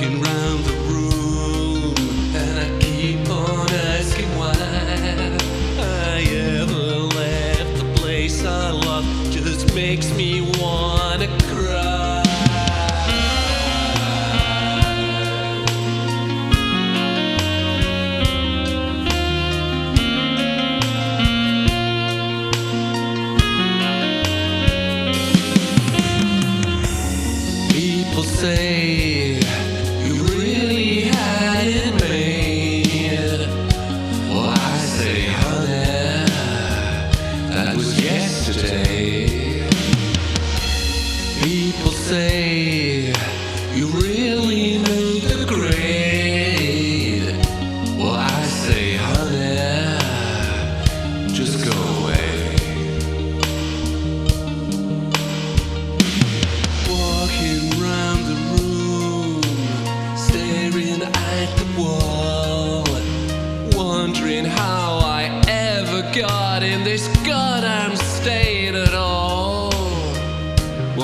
walking round. People say you really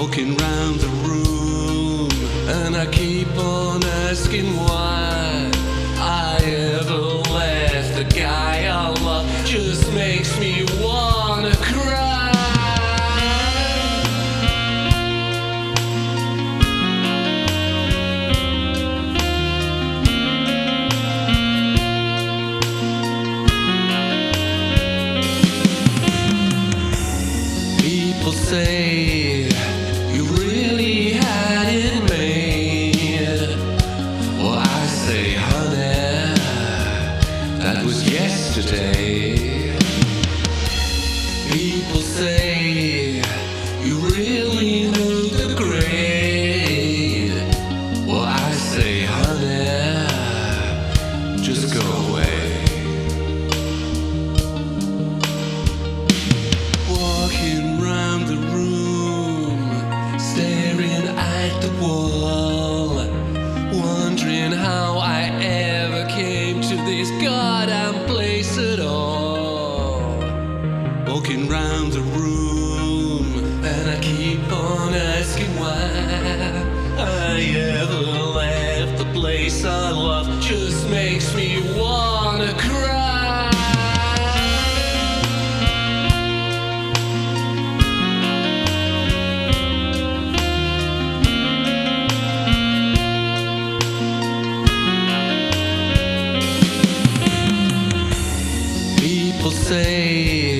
walking round the room, and I keep on asking why I ever left the guy I love. Just makes me wanna cry. say yesterday. walking round the room, and I keep on asking why I ever left the place I love. Just makes me wanna cry. say